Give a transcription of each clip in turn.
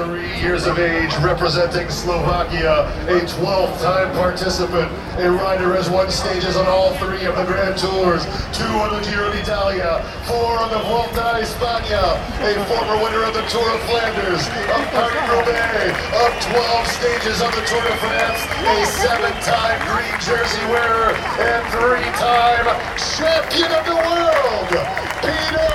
23 years of age, representing Slovakia, a 12-time participant. A rider has won stages on all three of the Grand Tours, two on the Giro d'Italia, four on the Vuelta a España, a former winner of the Tour of Flanders, of Paris-Roubaix, of 12 stages on the Tour de France, a seven-time green jersey wearer, and three-time champion of the world, Peter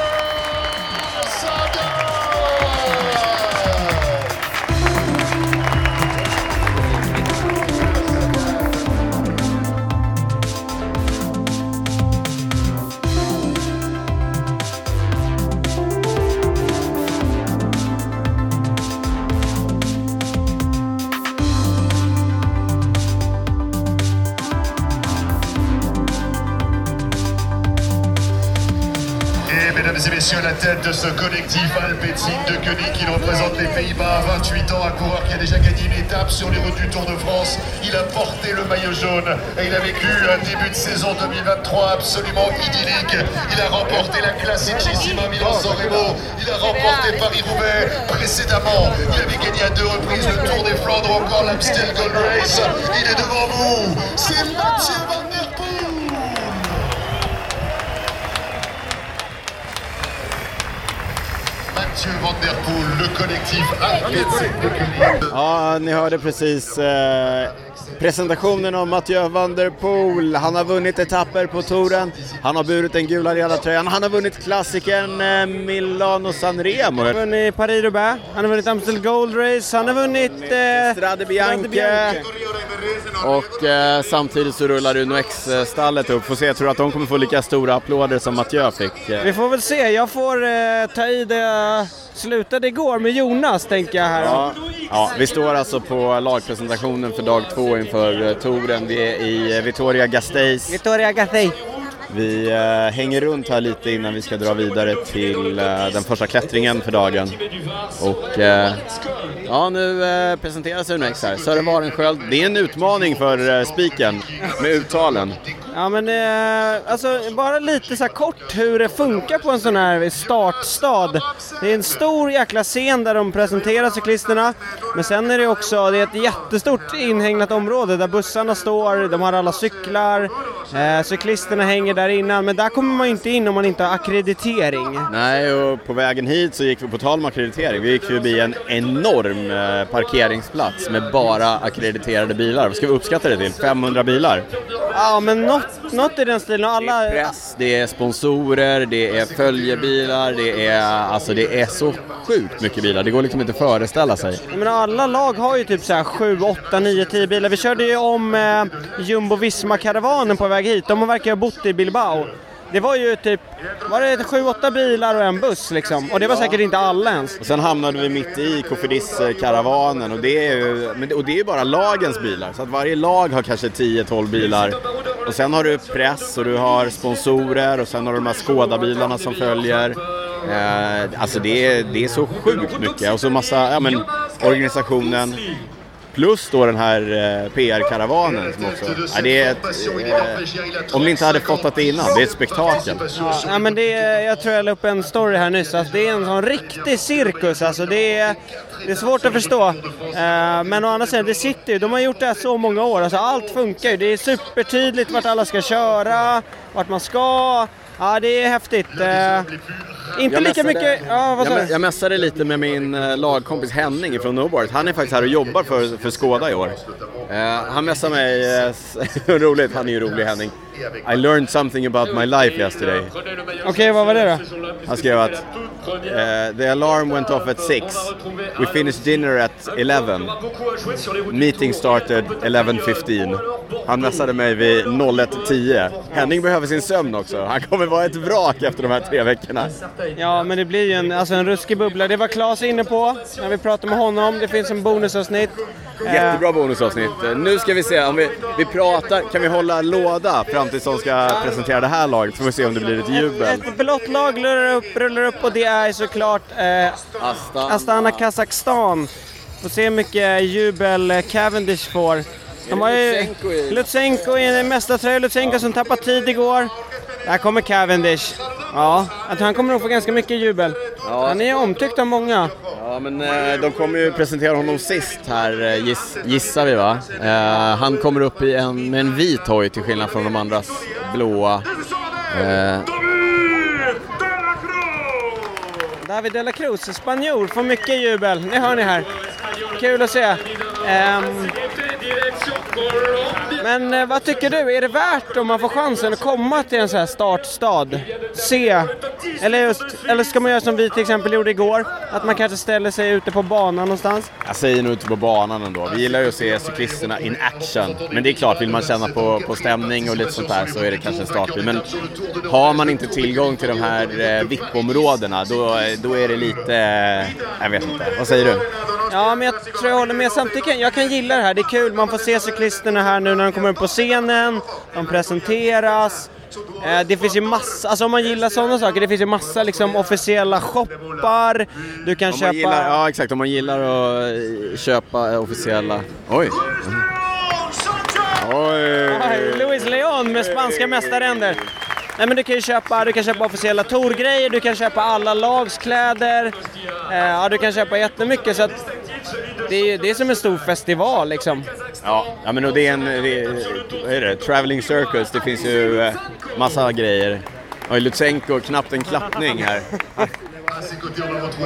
mesdames et messieurs, la tête de ce collectif alpétique de Koenig qui représente les Pays-Bas à 28 ans, un coureur qui a déjà gagné une étape sur les routes du Tour de France. Il a porté le maillot jaune et il a vécu un début de saison 2023 absolument idyllique. Il a remporté la Classicissima Milan-San Remo, il a remporté Paris-Roubaix précédemment. Il avait gagné à deux reprises le Tour des Flandres, encore l'Amstel Gold Race. Il est devant vous, c'est Mathieu Mathieu Van Der Poel, le collectif Alpecin. Ja, ni hörde precis eh, presentationen av Mathieu van der Poel. Han har vunnit etapper på touren, han har burit den gula ledartröjan, han har vunnit klassikern eh, Milano Sanremo. Han har vunnit Paris-Roubaix, han har vunnit Amstel Gold Race, han har vunnit... Eh, Strade Bianche. Och eh, samtidigt så rullar Uno X-stallet upp. Får se, jag tror att de kommer få lika stora applåder som Mathieu fick. Eh, Vi får väl se, jag får eh, ta i det jag slutade igår med Jonas tänker jag här. Ja, ja, vi står alltså på lagpresentationen för dag två inför eh, touren. Vi är i eh, Vittoria Gasteiz. Vittoria Gathey. Vi eh, hänger runt här lite innan vi ska dra vidare till den första klättringen för dagen. Och ja, nu presenteras Unex här. Sören Warensköld. Det är en utmaning för spiken med uttalen. Ja men eh, alltså bara lite så här kort hur det funkar på en sån här startstad. Det är en stor jäkla scen där de presenterar cyklisterna. Men sen är det också, det är ett jättestort inhägnat område där bussarna står, de har alla cyklar, eh, cyklisterna hänger där innan. Men där kommer man ju inte in om man inte har akkreditering. Nej, och på vägen hit så gick vi på tal om akkreditering. Vi gick förbi en enorm eh, parkeringsplats med bara akkrediterade bilar. Vad ska vi uppskatta det till? 500 bilar? Ja men något, något i den stilen. Alla, Det är press, det är sponsorer, det är följebilar, det är, alltså det är så sjukt mycket bilar. Det går liksom inte att föreställa sig. Menar, alla lag har ju typ så här 7, 8, 9, 10 bilar. Vi körde ju om eh, Jumbo-Visma-karavanen på väg hit. De verkar ha bott i Bilbao. Det var ju typ, var det 7-8 bilar och en buss liksom? Och det var säkert inte alla ens. Och sen hamnade vi mitt i Kofidis karavanen och det är ju men det, och det är ju bara lagens bilar. Så att varje lag har kanske 10-12 bilar. Och sen har du press och du har sponsorer och sen har du de här Skoda-bilarna som följer. Eh, alltså det är, det är så sjukt mycket och så massa, ja men organisationen. Plus då den här eh, PR-karavanen som också, ja, det är ett, eh, om ni inte hade fattat det innan, det är ett spektakel. Ja, men det är, jag tror jag la upp en story här nyss, alltså det är en sån riktig cirkus alltså. Det är, det är svårt att förstå. Eh, men å andra sidan, det sitter ju, de har gjort det här så många år, alltså allt funkar ju. Det är supertydligt vart alla ska köra, vart man ska. Ja, det är häftigt. Eh, inte Jag lika mycket... Ja, vad Jag, jag messade lite med min eh, lagkompis Henning från Noboard. Han är faktiskt här och jobbar för, för Skoda i år. Eh, han messade mig, eh, roligt, han är ju rolig Henning. I learned something about my life yesterday. Okej, vad var det då? Han skrev att eh, the alarm went off at 6. We finished dinner at 11. Meeting started 11.15. Han messade mig vid 01.10. Henning behöver sin sömn också. Han kommer vara ett vrak efter de här tre veckorna. Ja, men det blir ju en, alltså en ruskig bubbla. Det var Claes inne på när vi pratade med honom. Det finns en bonusavsnitt. Jättebra bonusavsnitt. Nu ska vi se om vi, vi pratar, kan vi hålla låda fram tills de ska presentera det här laget? Så får vi se om det blir ett jubel. Ett blått lag rullar upp, rullar upp och det är såklart eh, Astana. Astana Kazakstan. Får se hur mycket jubel Cavendish får. De har ju Lutsenko i- en mästartröja, Lutsenko som tappade tid igår. Där kommer Cavendish. Ja, jag tror han kommer nog få ganska mycket jubel. Han är omtyckt av många. Ja, men eh, de kommer ju presentera honom sist här eh, giss, gissar vi va? Eh, han kommer upp i en, med en vit hoj till skillnad från de andras blåa. Eh, David de la Cruz, spanjor, får mycket jubel. det hör ni här. Kul att se. Ehm, men eh, vad tycker du? Är det värt om man får chansen att komma till en sån här startstad? Se? Eller, just, eller ska man göra som vi till exempel gjorde igår? Att man kanske ställer sig ute på banan någonstans? jag säger nog ute på banan ändå. Vi gillar ju att se cyklisterna in action. Men det är klart, vill man känna på, på stämning och lite sånt där så är det kanske en startbil. Men har man inte tillgång till de här eh, VIP-områdena då, då är det lite... Eh, jag vet inte. Vad säger du? Ja, men jag tror jag håller med. Samtidigt kan jag kan gilla det här. Det är kul. Man får se cyklisterna här nu när de kommer upp på scenen. De presenteras. Eh, det finns ju massa, alltså om man gillar sådana saker, det finns ju massa liksom officiella shoppar. Du kan köpa... gillar, ja exakt, om man gillar att eh, köpa officiella... Oj! Oj! Oj, Luis Leon med spanska mästaränder. Nej men du kan ju köpa, du kan köpa officiella torgrejer, du kan köpa alla lags kläder. Eh, ja, du kan köpa jättemycket så att det är, det är som en stor festival liksom. Ja, ja men och det är en, det är, vad är det, traveling circus, det finns ju eh, massa grejer. Oj, Lutsenko, knappt en klappning här.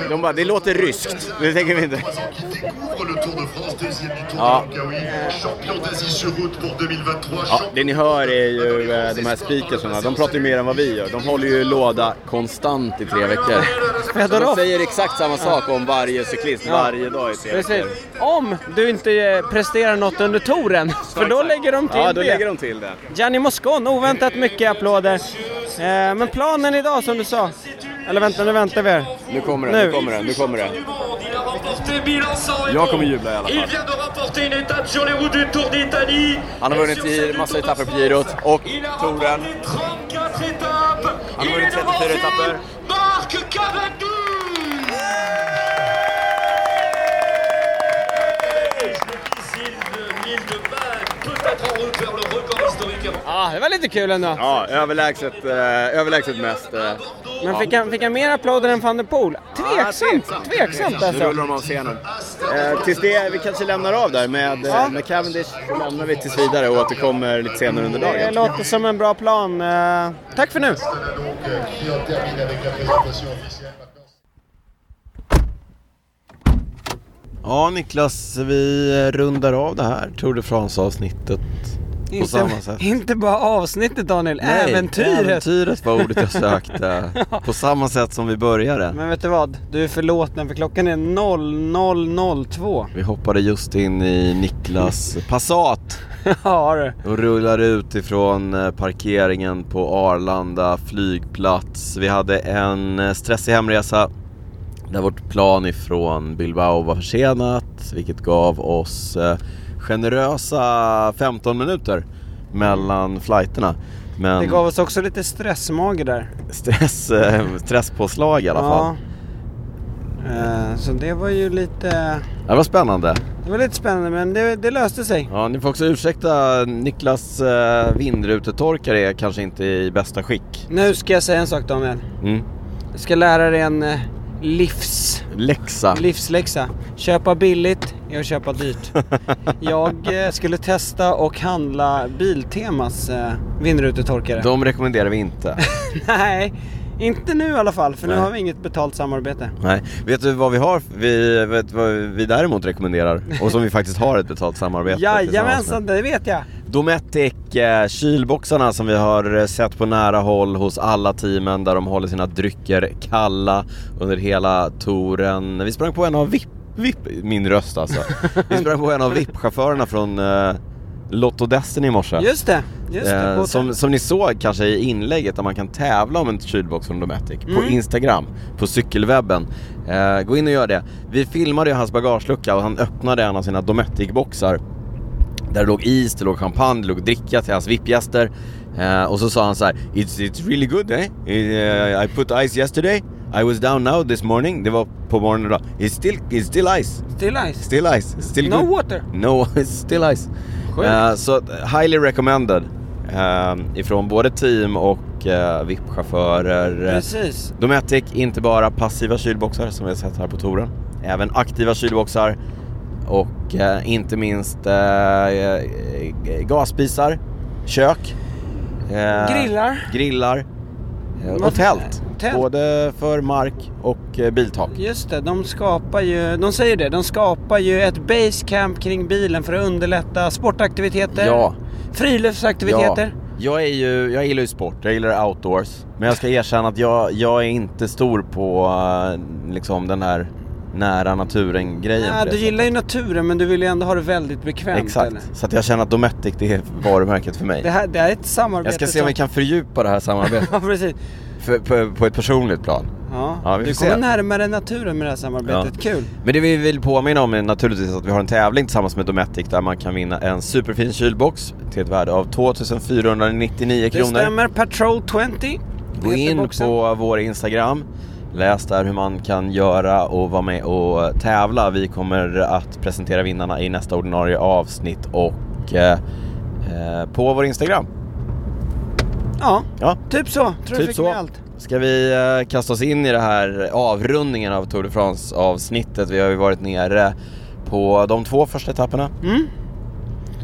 De bara, det låter ryskt, det tänker vi inte. Ja. Ja, det ni hör är ju eh, de här speakersarna, de pratar ju mer än vad vi gör. De håller ju låda konstant i tre veckor. Så de Fedorov. säger exakt samma sak om varje cyklist varje dag i tre Precis. Om du inte eh, presterar något under touren, för då lägger de till Ja, då det. lägger de till det. Gianni Moscon, oväntat mycket applåder. Eh, men planen idag som du sa, eller vänta nu väntar vi här. Nu kommer den, Nu. nu kommer den, nu kommer Milan-San Jag kommer jubla i alla fall. Han har vunnit i massa etapper på girot och touren. remporté 34 étapes. Han har vunnit est 34 devancé etapper. Marc Cavendish. Difficile de l'île de Bagne, peut-être en route vers le historique. Ja, det var lite kul ändå. Ja, överlägset, eh, överlägset mest. Eh. Men fick han, fick han mer applåder än van der Poel? Tveksamt, tveksamt Nu alltså. rullar de av scenen. Eh, tills det, vi kanske lämnar av där med, eh, Ja. med Cavendish lämnar vi tills vidare och återkommer lite senare under Det dagen. låter som en bra plan. Eh, tack för nu. Ja Niklas, vi rundar av det här Tour de France-avsnittet på samma sätt. inte bara avsnittet Daniel, äventyret. Äventyret var ordet jag sökte. på samma sätt som vi började. Men vet du vad? Du är förlåten för klockan är 00.02. Vi hoppade just in i Niklas Passat ja du. och rullar ut ifrån eh, parkeringen på Arlanda flygplats. Vi hade en eh, stressig hemresa där vårt plan ifrån Bilbao var försenat vilket gav oss eh, generösa 15 minuter mellan flighterna. Men Det gav oss också lite stressmage där. stress, eh, stresspåslag i alla fall. Eh, Så det var ju lite... Det var spännande. Det var lite spännande men det, det löste sig. Ja, ni får också ursäkta Niklas eh, vindrutetorkare är kanske inte i bästa skick. Nu ska jag säga en sak Daniel. Mm. Jag ska lära dig en eh, livs... Läxa. Livsläxa. Köpa billigt är att köpa dyrt. Jag eh, skulle testa och handla Biltemas eh, vindrutetorkare. De rekommenderar vi inte. Nej, inte nu i alla fall för nu Nej. har vi inget betalt samarbete. Nej. Vet du vad vi har? Vi vet vad vi däremot rekommenderar och som vi faktiskt har ett betalt samarbete tillsammans med. Jajamensan, det vet jag. Dometic, eh, som vi har eh, sett på nära håll hos alla teamen där de håller sina drycker kalla under hela touren. Vi sprang på en av VIP, VIP min röst alltså. Vi sprang på en av VIP-chaufförerna från eh, Lotto Destiny i morse. Just det, just det. Eh, På- som, som ni såg kanske i inlägget där man kan tävla om en kylbox från Dometic på Mm. Instagram, på cykelwebben. Eh, gå in och gör det. Vi filmade ju hans bagagelucka och han öppnade en av sina Dometic-boxar. Där det låg is, det låg champagne, det låg dricka till hans VIP-gäster. Eh, och så sa han så här: It's, it's really good eh? Eh, I put ice yesterday, I was down now this morning. Det var på morgonen idag. It's still, it's still ice. Still ice. Still ice. Still No good. water. No, it's still ice. Eh, så highly recommended. eh, ifrån både team och uh, VIP-chaufförer. Precis. Dometic, inte bara passiva kylboxar som vi har sett här på touren. även aktiva kylboxar och eh, inte minst eh, gasspisar, kök, eh, Grillar. grillar eh, och tält. tält. Både för mark och eh, biltak. Just det, de skapar ju, de säger det, de skapar ju ett basecamp kring bilen för att underlätta sportaktiviteter, Ja. friluftsaktiviteter. Jag, är ju, jag gillar ju sport, jag gillar outdoors. Men jag ska erkänna att jag, jag är inte stor på liksom den här nära naturen-grejen. Ja, det du gillar ju naturen men du vill ju ändå ha det väldigt bekvämt. Exakt, eller? så att jag känner att Dometic det är varumärket för mig. Det här, det här är ett samarbete Jag ska se om vi kan fördjupa det här samarbetet Ja, precis. för, på, på ett personligt plan. Ja, Ja, vi du kommer se. närmare naturen med det här samarbetet. Ja. Kul. Men det vi vill påminna om är naturligtvis att vi har en tävling tillsammans med Dometic där man kan vinna en superfin kylbox till ett värde av 2499 Det kronor. stämmer, Patrol 20. Gå in på vår Instagram, läs där hur man kan göra och vara med och tävla. Vi kommer att presentera vinnarna i nästa ordinarie avsnitt och eh, eh, på vår Instagram. Ja, Ja, typ så. Tror typ fick så. med allt. Ska vi eh, kasta oss in i det här avrundningen av Tour de France avsnittet? Vi har ju varit nere på de två första etapperna. Mm.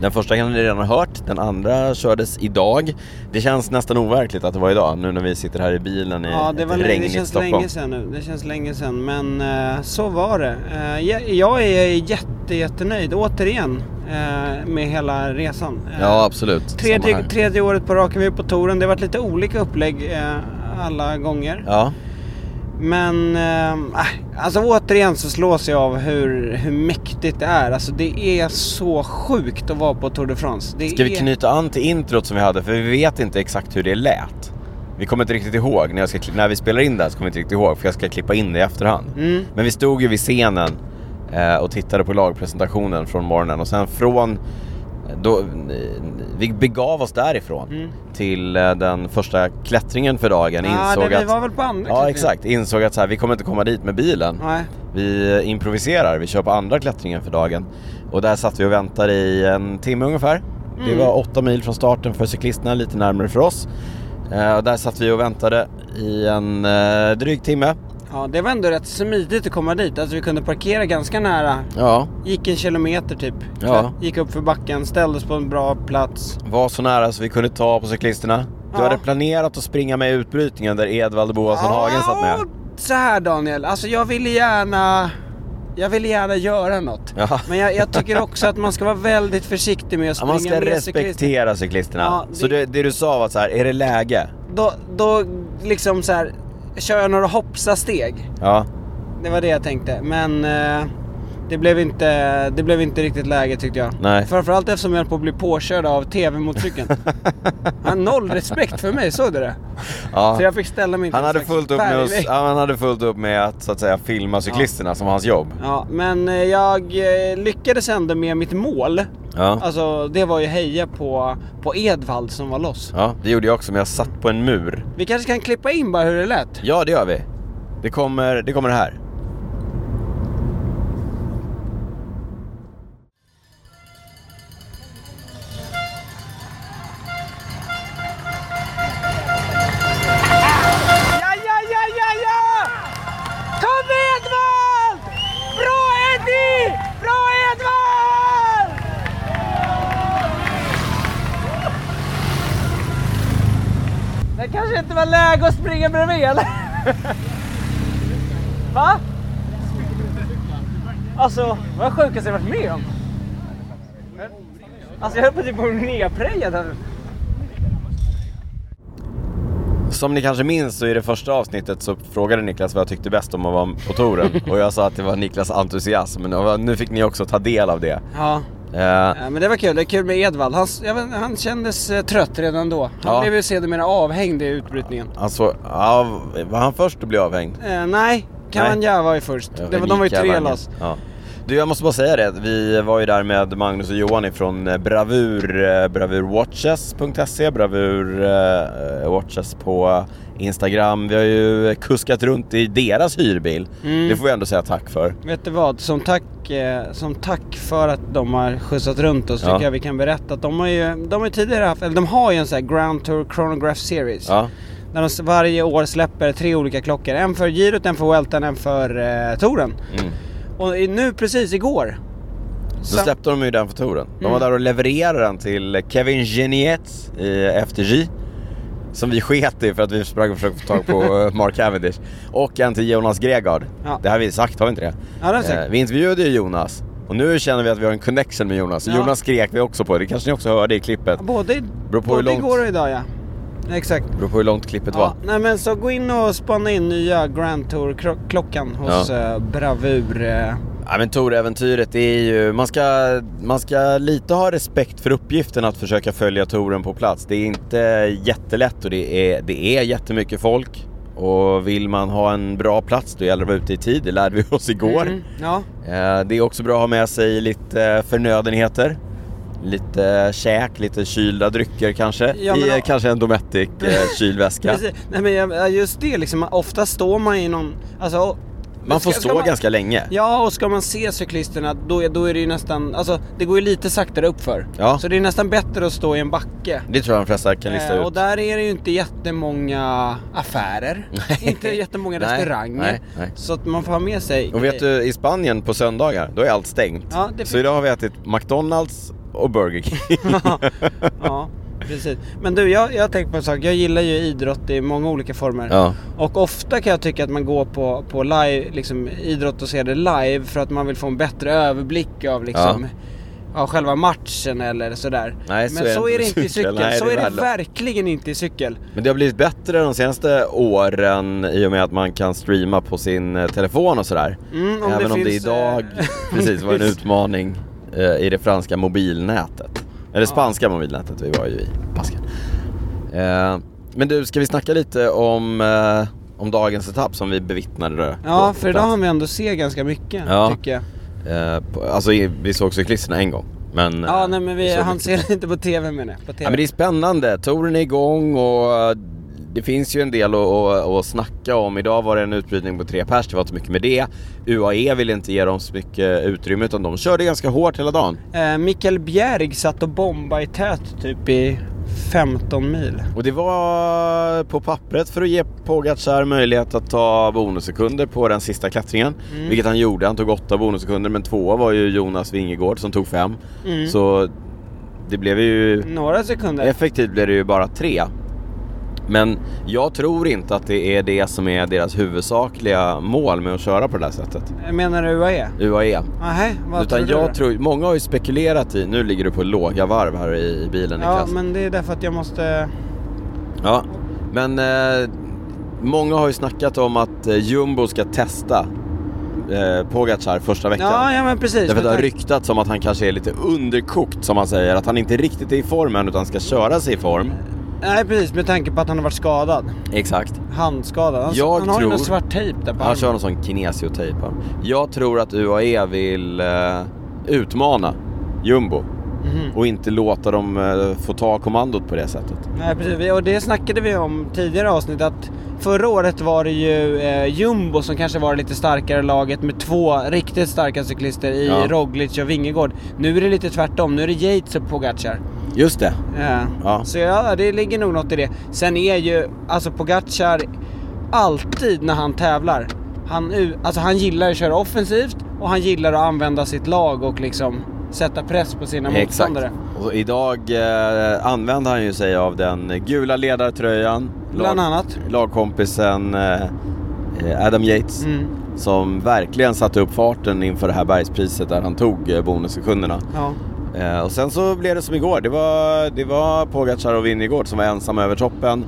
Den första har ni redan hört, den andra kördes idag. Det känns nästan overkligt att det var idag nu när vi sitter här i bilen i Ja, det, var ett länge, det regnigt känns Stockholm. länge sedan nu. Det känns länge sedan. Men eh, så var det. Eh, jag, jag är jätte, jättenöjd, återigen, eh, med hela resan. Ja, absolut. Tredje, tredje året på raken vi är på touren. Det har varit lite olika upplägg alla gånger. Ja, Men eh, äh, alltså återigen så slås jag av hur, hur mäktigt det är. Alltså det är så sjukt att vara på Tour de France. Det ska vi är... knyta an till introt som vi hade? För vi vet inte exakt hur det lät. Vi kommer inte riktigt ihåg, när, jag ska, när vi spelar in det här så kommer vi inte riktigt ihåg för jag ska klippa in det i efterhand. Mm. Men vi stod ju vid scenen eh, och tittade på lagpresentationen från morgonen och sen från då, eh, vi begav oss därifrån Mm. till eh, den första klättringen för dagen. Ja, insåg det, vi att, var väl på andra Ja exakt, insåg att så här, vi kommer inte komma dit med bilen. Nej. Vi eh, improviserar, vi kör på andra klättringen för dagen. Och där satt vi och väntade i en timme ungefär. Det Mm. var åtta mil från starten för cyklisterna, lite närmare för oss. Eh, och där satt vi och väntade i en eh, dryg timme. Ja, det var ändå rätt smidigt att komma dit. Alltså vi kunde parkera ganska nära. Ja, Gick en kilometer typ. Ja. Gick upp för backen, ställdes på en bra plats. var så nära så vi kunde ta på cyklisterna. Du Ja. hade planerat att springa med utbrytningen där Edvald Boasson Hagen satt med. Ja, Så här Daniel, alltså jag ville gärna... Jag ville gärna göra något. Ja. Men jag, jag tycker också att man ska vara väldigt försiktig med att Ja, springa man ska med cyklister. respektera cyklisterna. Ja, Så det- det, det du sa var så här, är det läge? Då, då liksom så här, kör jag några hoppsa-steg. Ja, Det var det jag tänkte. Men eh, det, blev inte, det blev inte riktigt läge tyckte jag. Nej. Framförallt eftersom jag höll på att bli påkörd av TV-motorcykeln. Han noll respekt för mig, såg du det? ja. Så jag fick ställa mig Han hade, fullt upp med ja, han hade fullt upp med att så att säga filma cyklisterna som hans jobb. Ja, men eh, jag eh, lyckades ändå med mitt mål. Ja. Alltså det var ju heja på, på Edvald som var loss. ja, det gjorde jag också men jag satt på en mur. Vi kanske kan klippa in bara hur det lät. Ja, det gör vi. Det kommer det, kommer här. Kanske inte var läge att springa bredvid eller? Va? Alltså, vad sjukaste jag varit med om. Alltså jag höll på typ att bli nedprejad. Som ni kanske minns så i det första avsnittet så frågade Niklas vad jag tyckte bäst om att vara på touren. och jag sa att det var Niklas entusiasm. Och nu fick ni också ta del av det. Ja. Eh, Ja, men det var kul, det är kul med Edvald. Han, vet, han kändes eh, trött redan då. Han Ja. blev ju sedermera avhängd i utbrytningen. alltså, ja, var han först att bli avhängd? Eh, nej, Kamanja var ju först. det var, de var ju tre loss. Ja. Du, jag måste bara säga det. Vi var ju där med Magnus och Johan ifrån eh, Bravur, eh, bravurwatches.se, Bravur eh, Watches på Instagram. Vi har ju kuskat runt i deras hyrbil. Mm. Det får vi ändå säga tack för. Vet du vad? Som tack, eh, som tack för att de har skjutsat runt oss Ja. tycker jag vi kan berätta att de har ju, de har tidigare haft, eller de har ju en sån här Grand Tour Chronograph Series. Ja, Där de varje år släpper tre olika klockor. En för girot, en för Weltan, en för eh, touren. mm. Och nu precis igår. Så- släppte de ju den för touren. De var Mm. där och levererade den till Kevin Geniet i FDJ. Som vi sket i för att vi sprang och försökte få tag på eh, Mark Cavendish. Och en till Jonas Gregard. Ja. Det har vi sagt, har vi inte det? Ja, det. Eh, vi intervjuade ju Jonas. Och nu känner vi att vi har en connection med Jonas. Ja. Jonas skrek vi också på, det kanske ni också hörde i klippet. Både, Beror på både långt- igår och idag ja. Exakt. Beror på hur långt klippet Ja, var. nej men så gå in och spana in nya Grand Tour-klockan hos Ja. eh, Bravur. eh. Ja men Tour-äventyret det är ju, man ska, man ska lite ha respekt för uppgiften att försöka följa touren på plats. Det är inte jättelätt och det är, det är jättemycket folk. Och vill man ha en bra plats då gäller det att vara ute i tid, det lärde vi oss igår. Mm, ja. Eh, Det är också bra att ha med sig lite förnödenheter. Lite käk, lite kylda drycker kanske. Ja, I kanske en Dometic eh, kylväska. Nej men just det liksom, ofta står man i någon, alltså Man får ska- ska stå man- ganska länge. Ja, och ska man se cyklisterna då är, då är det ju nästan, alltså det går ju lite saktare uppför. Ja. Så det är nästan bättre att stå i en backe. Det tror jag de flesta kan lista Eh, ut. och där är det ju inte jättemånga affärer, inte jättemånga Nej, restauranger. nej, nej. Så att man får ha med sig Och vet du, i Spanien på söndagar, då är allt stängt. Ja, Så idag har vi ätit McDonalds och Burger King. ja, precis. Men du, jag, jag har tänkt på en sak. Jag gillar ju idrott i många olika former. ja. Och ofta kan jag tycka att man går på, på live, liksom, idrott och ser det live för att man vill få en bättre överblick av liksom, av själva matchen eller sådär. Nej, så Men är det så är det inte i cykel. Nej, så det är det värdelöst. verkligen inte i cykel. Men det har blivit bättre de senaste åren i och med att man kan streama på sin eh, telefon och sådär. Mm, om Även det om det finns, idag eh, precis var en utmaning eh, i det franska mobilnätet. Eller spanska mobilnätet, vi var ju i Basken. Eh, men du, ska vi snacka lite om, eh, om dagens etapp som vi bevittnade? Ja, för idag har vi ändå se ganska mycket, Ja. tycker jag. Eh, på, alltså vi såg cyklisterna en gång. Men, Ja, eh, nej men vi, såg han mycket ser inte på TV menar jag. På TV. Ja men det är spännande, touren är igång och eh, det finns ju en del att, att, att snacka om. Idag var det en utbrytning på tre pers, det var inte mycket med det. UAE ville inte ge dem så mycket utrymme utan de körde ganska hårt hela dagen. Eh, Mikael Bjerg satt och bombade i tät typ i 15 mil. Och det var på pappret för att ge Pogacar möjlighet att ta bonussekunder på den sista klättringen. Mm. Vilket han gjorde, han tog åtta bonussekunder men två var ju Jonas Vingegård som tog fem. Mm. Så det blev ju Några sekunder. Effektivt blir det ju bara tre. Men jag tror inte att det är det som är deras huvudsakliga mål med att köra på det här sättet. Menar du UAE? UAE. Nej, vad Utan tror du jag tror, många har ju spekulerat i, nu ligger du på låga varv här i, i bilen Ja, Niklas. men det är därför att jag måste... Ja, men eh, många har ju snackat om att eh, Jumbo ska testa eh, Pogacar första veckan. Ja, ja men precis. Därför att det har ryktats om att han kanske är lite underkokt som man säger. Att han inte riktigt är i form än utan ska köra sig i form. Nej precis, med tanke på att han har varit skadad. Exakt. Handskadad. Han, Jag han har ju någon svart tejp där på Han kör någon sån kinesiotejp. Jag tror att UAE vill eh, utmana Jumbo Mhm. och inte låta dem eh, få ta kommandot på det sättet. Nej precis, och det snackade vi om tidigare avsnitt att förra året var det ju eh, Jumbo som kanske var det lite starkare laget med två riktigt starka cyklister i Ja. Roglic och Vingegård. Nu är det lite tvärtom, nu är det Yates och Pogacar. Just det. Ja. Ja. Så ja, det ligger nog något i det. Sen är ju, alltså Pogacar, alltid när han tävlar, han, alltså han gillar att köra offensivt och han gillar att använda sitt lag och liksom sätta press på sina Exakt. motståndare. Och idag eh, använde han ju sig av den gula ledartröjan. Bland annat. Lagkompisen eh, Adam Yates. Mm. Som verkligen satte upp farten inför det här bergspriset där han tog eh, bonussekunderna. Ja. Eh, och sen så blev det som igår. Det var, det var Pogacar och Vingegård som var ensamma över toppen.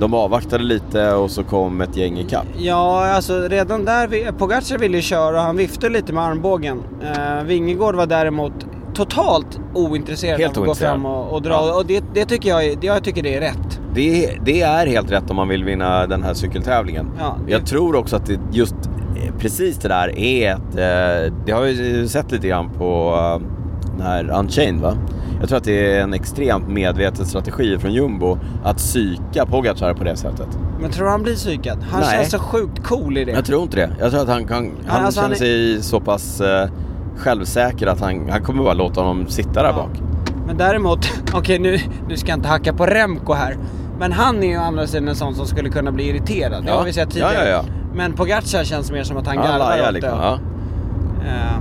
De avvaktade lite och så kom ett gäng ikapp. Ja, alltså redan där, Pogacar ville köra och han viftade lite med armbågen. Uh, Vingegård var däremot totalt ointresserad Helt av att gå fram och, och dra. Ja. Och det, det tycker jag, jag tycker det är rätt. Det, det är helt rätt om man vill vinna den här cykeltävlingen. Ja, det- Jag tror också att just eh, precis det där är ett, eh, det har vi sett lite grann på eh, här Unchained va? Jag tror att det är en extremt medveten strategi från Jumbo att psyka Pogacar på det sättet. Men tror du han blir psykad? Han Nej. känns så sjukt cool i det. Jag tror inte det. Jag tror att han kan, han alltså, känner han är- sig så pass eh, självsäker att han, han kommer bara låta honom sitta där Ja. bak. Men däremot, okej nu, nu ska jag inte hacka på Remco här. Men han är ju å andra sidan en sån som skulle kunna bli irriterad. Det Ja. har vi sett tidigare. Ja, ja, ja. Men Pogacar känns mer som att han Han garvar åt liksom. det. Ja. Eh,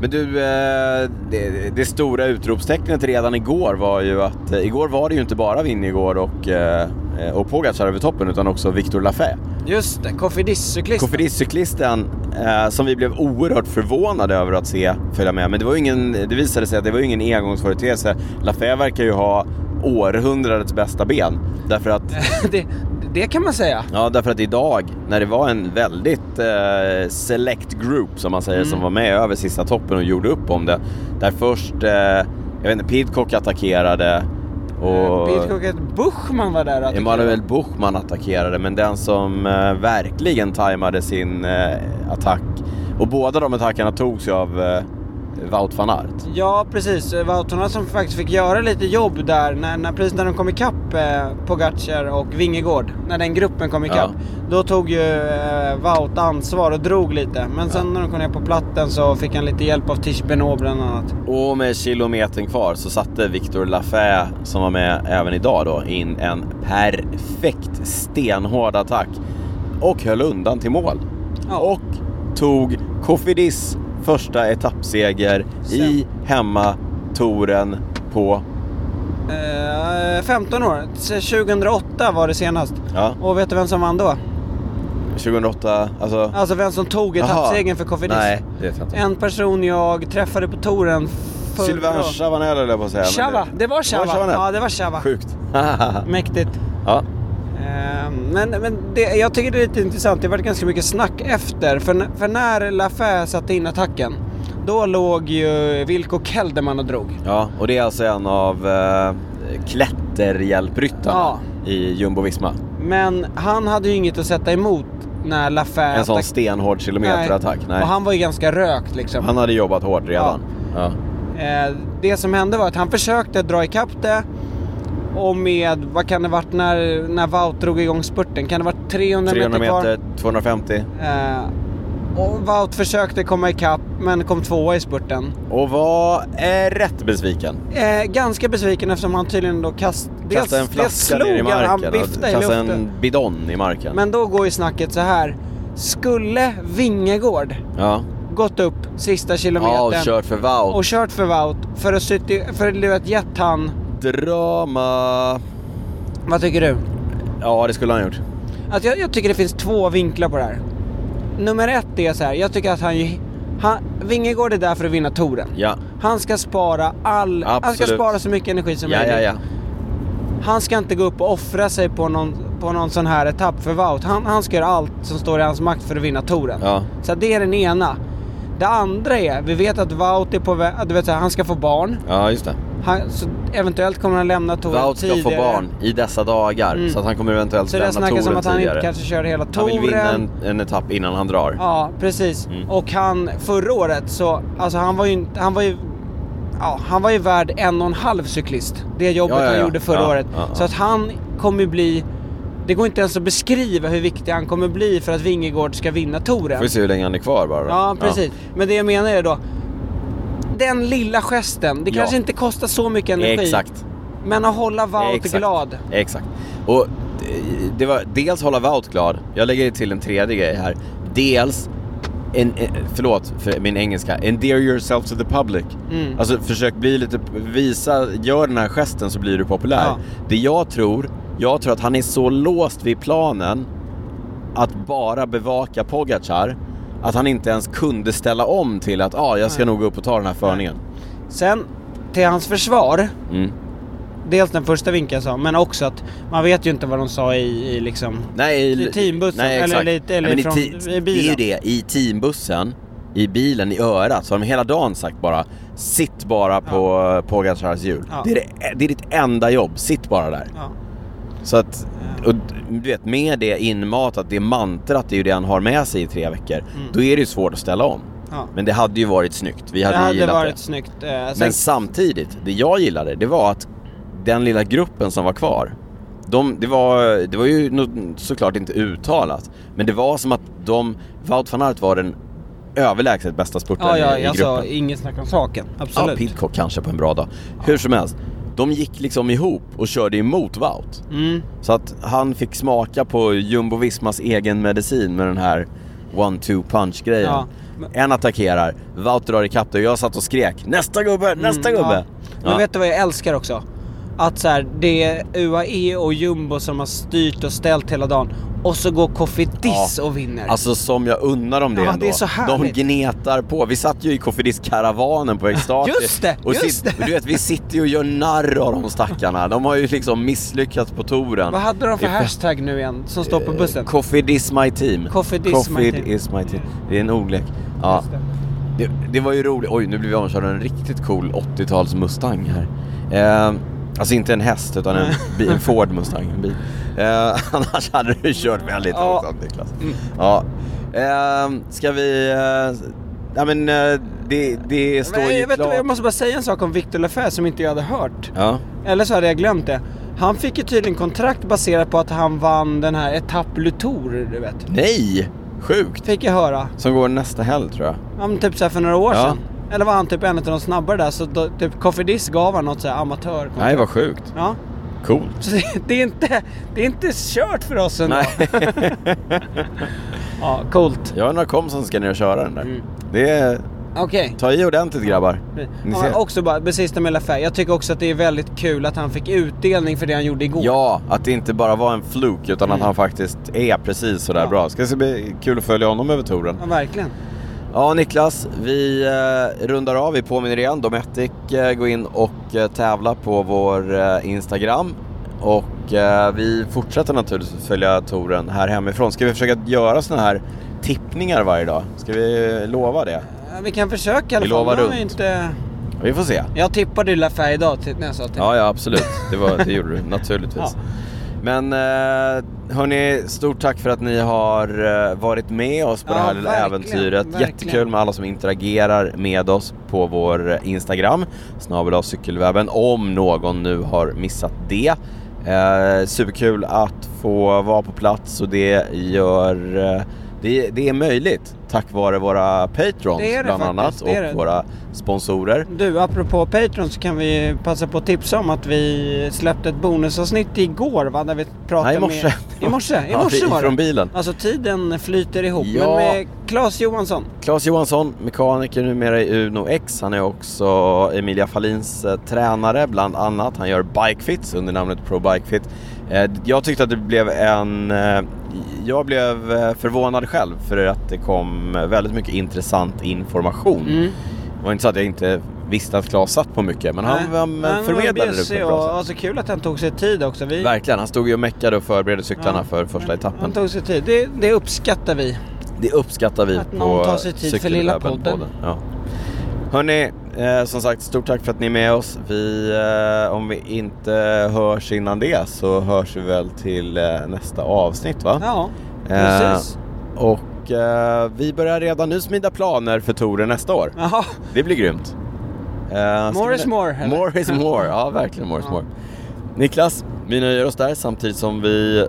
Men du, eh, det, det stora utropstecknet redan igår var ju att, eh, igår var det ju inte bara Vingegård och, eh, och Pogacar över toppen utan också Victor Lafay. just det, Cofidis-cyklist. Cofidis-cyklisten eh, som vi blev oerhört förvånade över att se följa med. Men det, var ingen, det visade sig att det var ingen engångsföreteelse. Lafay verkar ju ha århundradets bästa ben. Därför att, det, det kan man säga. ja, därför att idag, när det var en väldigt eh, select group som man säger, som var med över sista toppen och gjorde upp om det. Där först, eh, jag vet inte, Pidcock attackerade och... Pidcock Buchman var där och attackerade. Emanuel Buchmann attackerade, men den som eh, verkligen tajmade sin eh, attack, och båda de attackerna togs ju av eh, Wout van Aert. Ja, precis. Vautorna som faktiskt fick göra lite jobb där när, när, precis när de kom ikapp eh, Pogacar och Vingegård. När den gruppen kom ikapp. Ja. Då tog ju eh, Wout ansvar och drog lite. Men sen när de kom ner på platten så fick han lite hjälp av Tish Benoit bland annat. Och med kilometern kvar så satte Victor Lafay, som var med även idag då, in en perfekt stenhård attack. Och höll undan till mål. Ja. Och tog Cofidis första etappseger i hemmatoren på, Eh, 15 år. Så 2008 var det senast. ja, Och vet du vem som vann då? 2008, alltså... Alltså vem som tog etappsegern för Cofidis? Nej, det vet jag inte. En person jag träffade på touren förra... Sylvain Chavanel höll jag på att säga. Chava, det var Chava. Chavanel? Ja, det var Chava. Sjukt. Mäktigt. ja. Eh, Men, men det, jag tycker det är lite intressant, det varit ganska mycket snack efter. För, för när Lafay satte in attacken, då låg ju Wilco Kelderman och drog. ja, och det är alltså en av eh, klätterhjälpryttarna Ja. i Jumbo-Visma. Men han hade ju inget att sätta emot när Lafay En sån stenhård kilometerattack. Nej. Och han var ju ganska rökt liksom. Han hade jobbat hårt redan. Ja. Eh, det som hände var att han försökte dra ikapp det. Och med, vad kan det varit när, när Wout drog igång spurten? Kan det varit 300, 300 meter kvar? meter, 250. Eh, och Wout försökte komma ikapp men kom tvåa i spurten. Och var eh, rätt besviken. Eh, ganska besviken eftersom han tydligen då kast, Kastade en flaska ner i marken. han viftade i luften. en bidon i marken. Men då går ju snacket så här. Skulle Vingegård ja. gått upp sista kilometern ja, och kört för Wout. och kört för Wout för att, sytti, för att gett han... Drama. Vad tycker du? Ja, det skulle han gjort. Alltså jag, jag tycker det finns två vinklar på det här. Nummer ett är så här, jag tycker att han, ju- han Vingegård är där för att vinna touren. Ja. Han ska spara all, han ska Absolut. spara så mycket energi som Ja, möjligt. ja, ja. Han ska inte gå upp och offra sig på någon, på någon sån här etapp för Wout. Han, han ska göra allt som står i hans makt för att vinna touren. Ja. Så det är den ena. Det andra är, vi vet att Wout är på väg, du vet så här, han ska få barn. Ja, just det. Han, så eventuellt kommer han lämna touren Wout ska tidigare. få barn i dessa dagar. Mm. Så att han kommer eventuellt Så det lämna snackas om touren att han tidigare. inte kanske kör hela Han vill vinna touren. en, en etapp innan han drar. Ja, precis. Mm. Och han, förra året så, alltså han var ju han var ju Ja, han var ju värd en och en halv cyklist. Det jobbet Ja, ja, han gjorde förra året. Så att han kommer ju bli... Det går inte ens att beskriva hur viktig han kommer bli för att Vingegård ska vinna touren. Får vi se hur länge han är kvar bara. Ja, precis. Men det jag menar är då... Den lilla gesten, det Ja. kanske inte kostar så mycket energi. Exakt. Men att hålla Wout Exakt. glad. Exakt. Och det- det var dels hålla Wout glad, jag lägger till en tredje grej här. Dels, en, en, förlåt för min engelska, endear yourself to the public. Mm. Alltså försök bli lite, visa, gör den här gesten så blir du populär. Ja. Det jag tror, jag tror att han är så låst vid planen att bara bevaka Pogacar att han inte ens kunde ställa om till att ah, jag ska Nej. nog gå upp och ta den här förningen. Sen, till hans försvar. Mm. Dels den första vinkeln sa, men också att man vet ju inte vad de sa i, i liksom... Nej, I teambussen, nej, eller lite- eller Nej, från- i, i ti- Det är ju bilen. det, i teambussen, i bilen, i örat, så har de hela dagen sagt bara Sitt bara på Pogacars hjul. Ja. Det, är det, det är ditt enda jobb, sitt bara där. Ja. Så att, och du vet med det inmatat, det mantrat, det är ju det han har med sig i tre veckor. Mm. Då är det ju svårt att ställa om. Ja. Men det hade ju varit snyggt, vi Det hade, ju hade gillat varit det. snyggt. Eh, sen, Men samtidigt, det jag gillade, det var att den lilla gruppen som var kvar, de, det, var, det var ju såklart inte uttalat, men det var som att de, Wout van Aert var den överlägset bästa ja, spurtaren ja, i, i jag gruppen. sa inget snack om saken. ja, Absolut. Pidcock kanske på en bra dag. Hur som helst, de gick liksom ihop och körde emot Wout. Mm. Så att han fick smaka på Jumbo Vismas egen medicin med den här one-two punch grejen. Ja. En attackerar, Wout drar ikapp det och jag satt och skrek Nästa gubbe, nästa Mm, gubbe! ja. Men Ja. vet du vad jag älskar också? Att så här, det är UAE och Jumbo som har styrt och ställt hela dagen. Och så går Kofidis och vinner. Alltså som jag unnar dem det Ja, ändå. det är så De gnetar på. Vi satt ju i Kofidis-karavanen på Extati. Just det, och just det. Du vet, vi sitter ju och gör narr av de stackarna. De har ju liksom misslyckats på touren. vad hade de för hashtag nu igen som står på bussen? Coffee is my team. Coffee is my team. is my team. Det är en ordlek. Ja. Det. Det, det var ju roligt. Oj, nu blev vi omkörda en riktigt cool 80-tals Mustang här. Eh, alltså inte en häst utan en, bil, en Ford Mustang. En bil. Eh, annars hade du kört väldigt Ja. långsamt Niklas. Ja. Eh, ska vi... Eh, ja men eh, det, det står Men, ju jag, vet, du, klart. jag måste bara säga en sak om Victor Lefay som inte jag hade hört. Ja. Eller så hade jag glömt det. Han fick ju tydligen kontrakt baserat på att han vann den här Etappe Lutour, du vet. Nej! Sjukt! Fick jag höra. Som går nästa helg tror jag. Ja, men typ så här för några år Ja. sedan. Eller var han typ en av de snabbare där så då, typ Kofidis gav han något så här amatör Nej, vad sjukt. Ja. Coolt. Så det, det, är inte, det är inte kört för oss ändå. Nej. Ja, coolt. Jag har några kompisar som ska ner och köra den där. Mm. Det är... Okej. Ta i ordentligt grabbar. Ni Ja, ser. också bara, precis med Lafay. Jag tycker också att det är väldigt kul att han fick utdelning för det han gjorde igår. Ja, att det inte bara var en fluk utan att han faktiskt är precis sådär Ja. bra. Ska det bli kul att följa honom över touren. Ja, verkligen. Ja Niklas, vi eh, rundar av. Vi påminner igen. Dometic eh, gå in och eh, tävla på vår eh, Instagram. Och eh, vi fortsätter naturligtvis följa touren här hemifrån. Ska vi försöka göra såna här tippningar varje dag? Ska vi lova det? Vi kan försöka i alla Vi fall. lovar Nu har vi runt. Inte... Vi får se. Jag tippade ju Lafay idag till, när jag sa till Ja, ja absolut. Det, var, det gjorde du naturligtvis. Ja. Men eh, hörni, stort tack för att ni har eh, varit med oss på Ja, det här lilla äventyret. verkligen. Jättekul med alla som interagerar med oss på vår Instagram, snabel cykelwebben, om någon nu har missat det. Eh, superkul att få vara på plats och det gör det, det är möjligt tack vare våra patrons Det det bland annat faktiskt, är och våra sponsorer. Du, apropå Patreon så kan vi passa på att tipsa om att vi släppte ett bonusavsnitt igår va? Där vi pratade Nej, i morse. med... I morse? I Ja, morse var det. från bilen. Alltså tiden flyter ihop. Ja. Men med Claes Johansson. Claes Johansson, mekaniker numera i Uno X. Han är också Emilia Fallins eh, tränare bland annat. Han gör bikefits under namnet Pro Bikefit. Eh, jag tyckte att det blev en... Eh, jag blev eh, förvånad själv för att det kom väldigt mycket intressant information. Mm. Det var inte så att jag inte visste att Claes satt på mycket men han, Nej. han han förmedlade det på ett och bra sätt. alltså kul att han tog sig tid också. Vi, Verkligen, han stod ju och meckade och förberedde cyklarna Ja. för första etappen. Han tog sig tid. Det, det uppskattar vi. Det uppskattar vi Att på någon tar sig tid för lilla podden. Cykelwebben-podden. Ja. Hörni, eh, som sagt stort tack för att ni är med oss. Vi, eh, om vi inte hörs innan det så hörs vi väl till eh, nästa avsnitt va? Ja, Eh, precis. och eh, vi börjar redan nu smida planer för touren nästa år. Jaha. Det blir grymt. Eh, More is more, eller? More is more, ja verkligen more is more. Niklas, vi nöjer oss där samtidigt som vi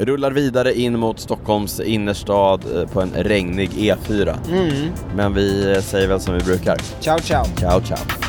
rullar vidare in mot Stockholms innerstad eh, på en regnig E4. Mm. Men vi eh, säger väl som vi brukar. Ciao, ciao. Ciao ciao.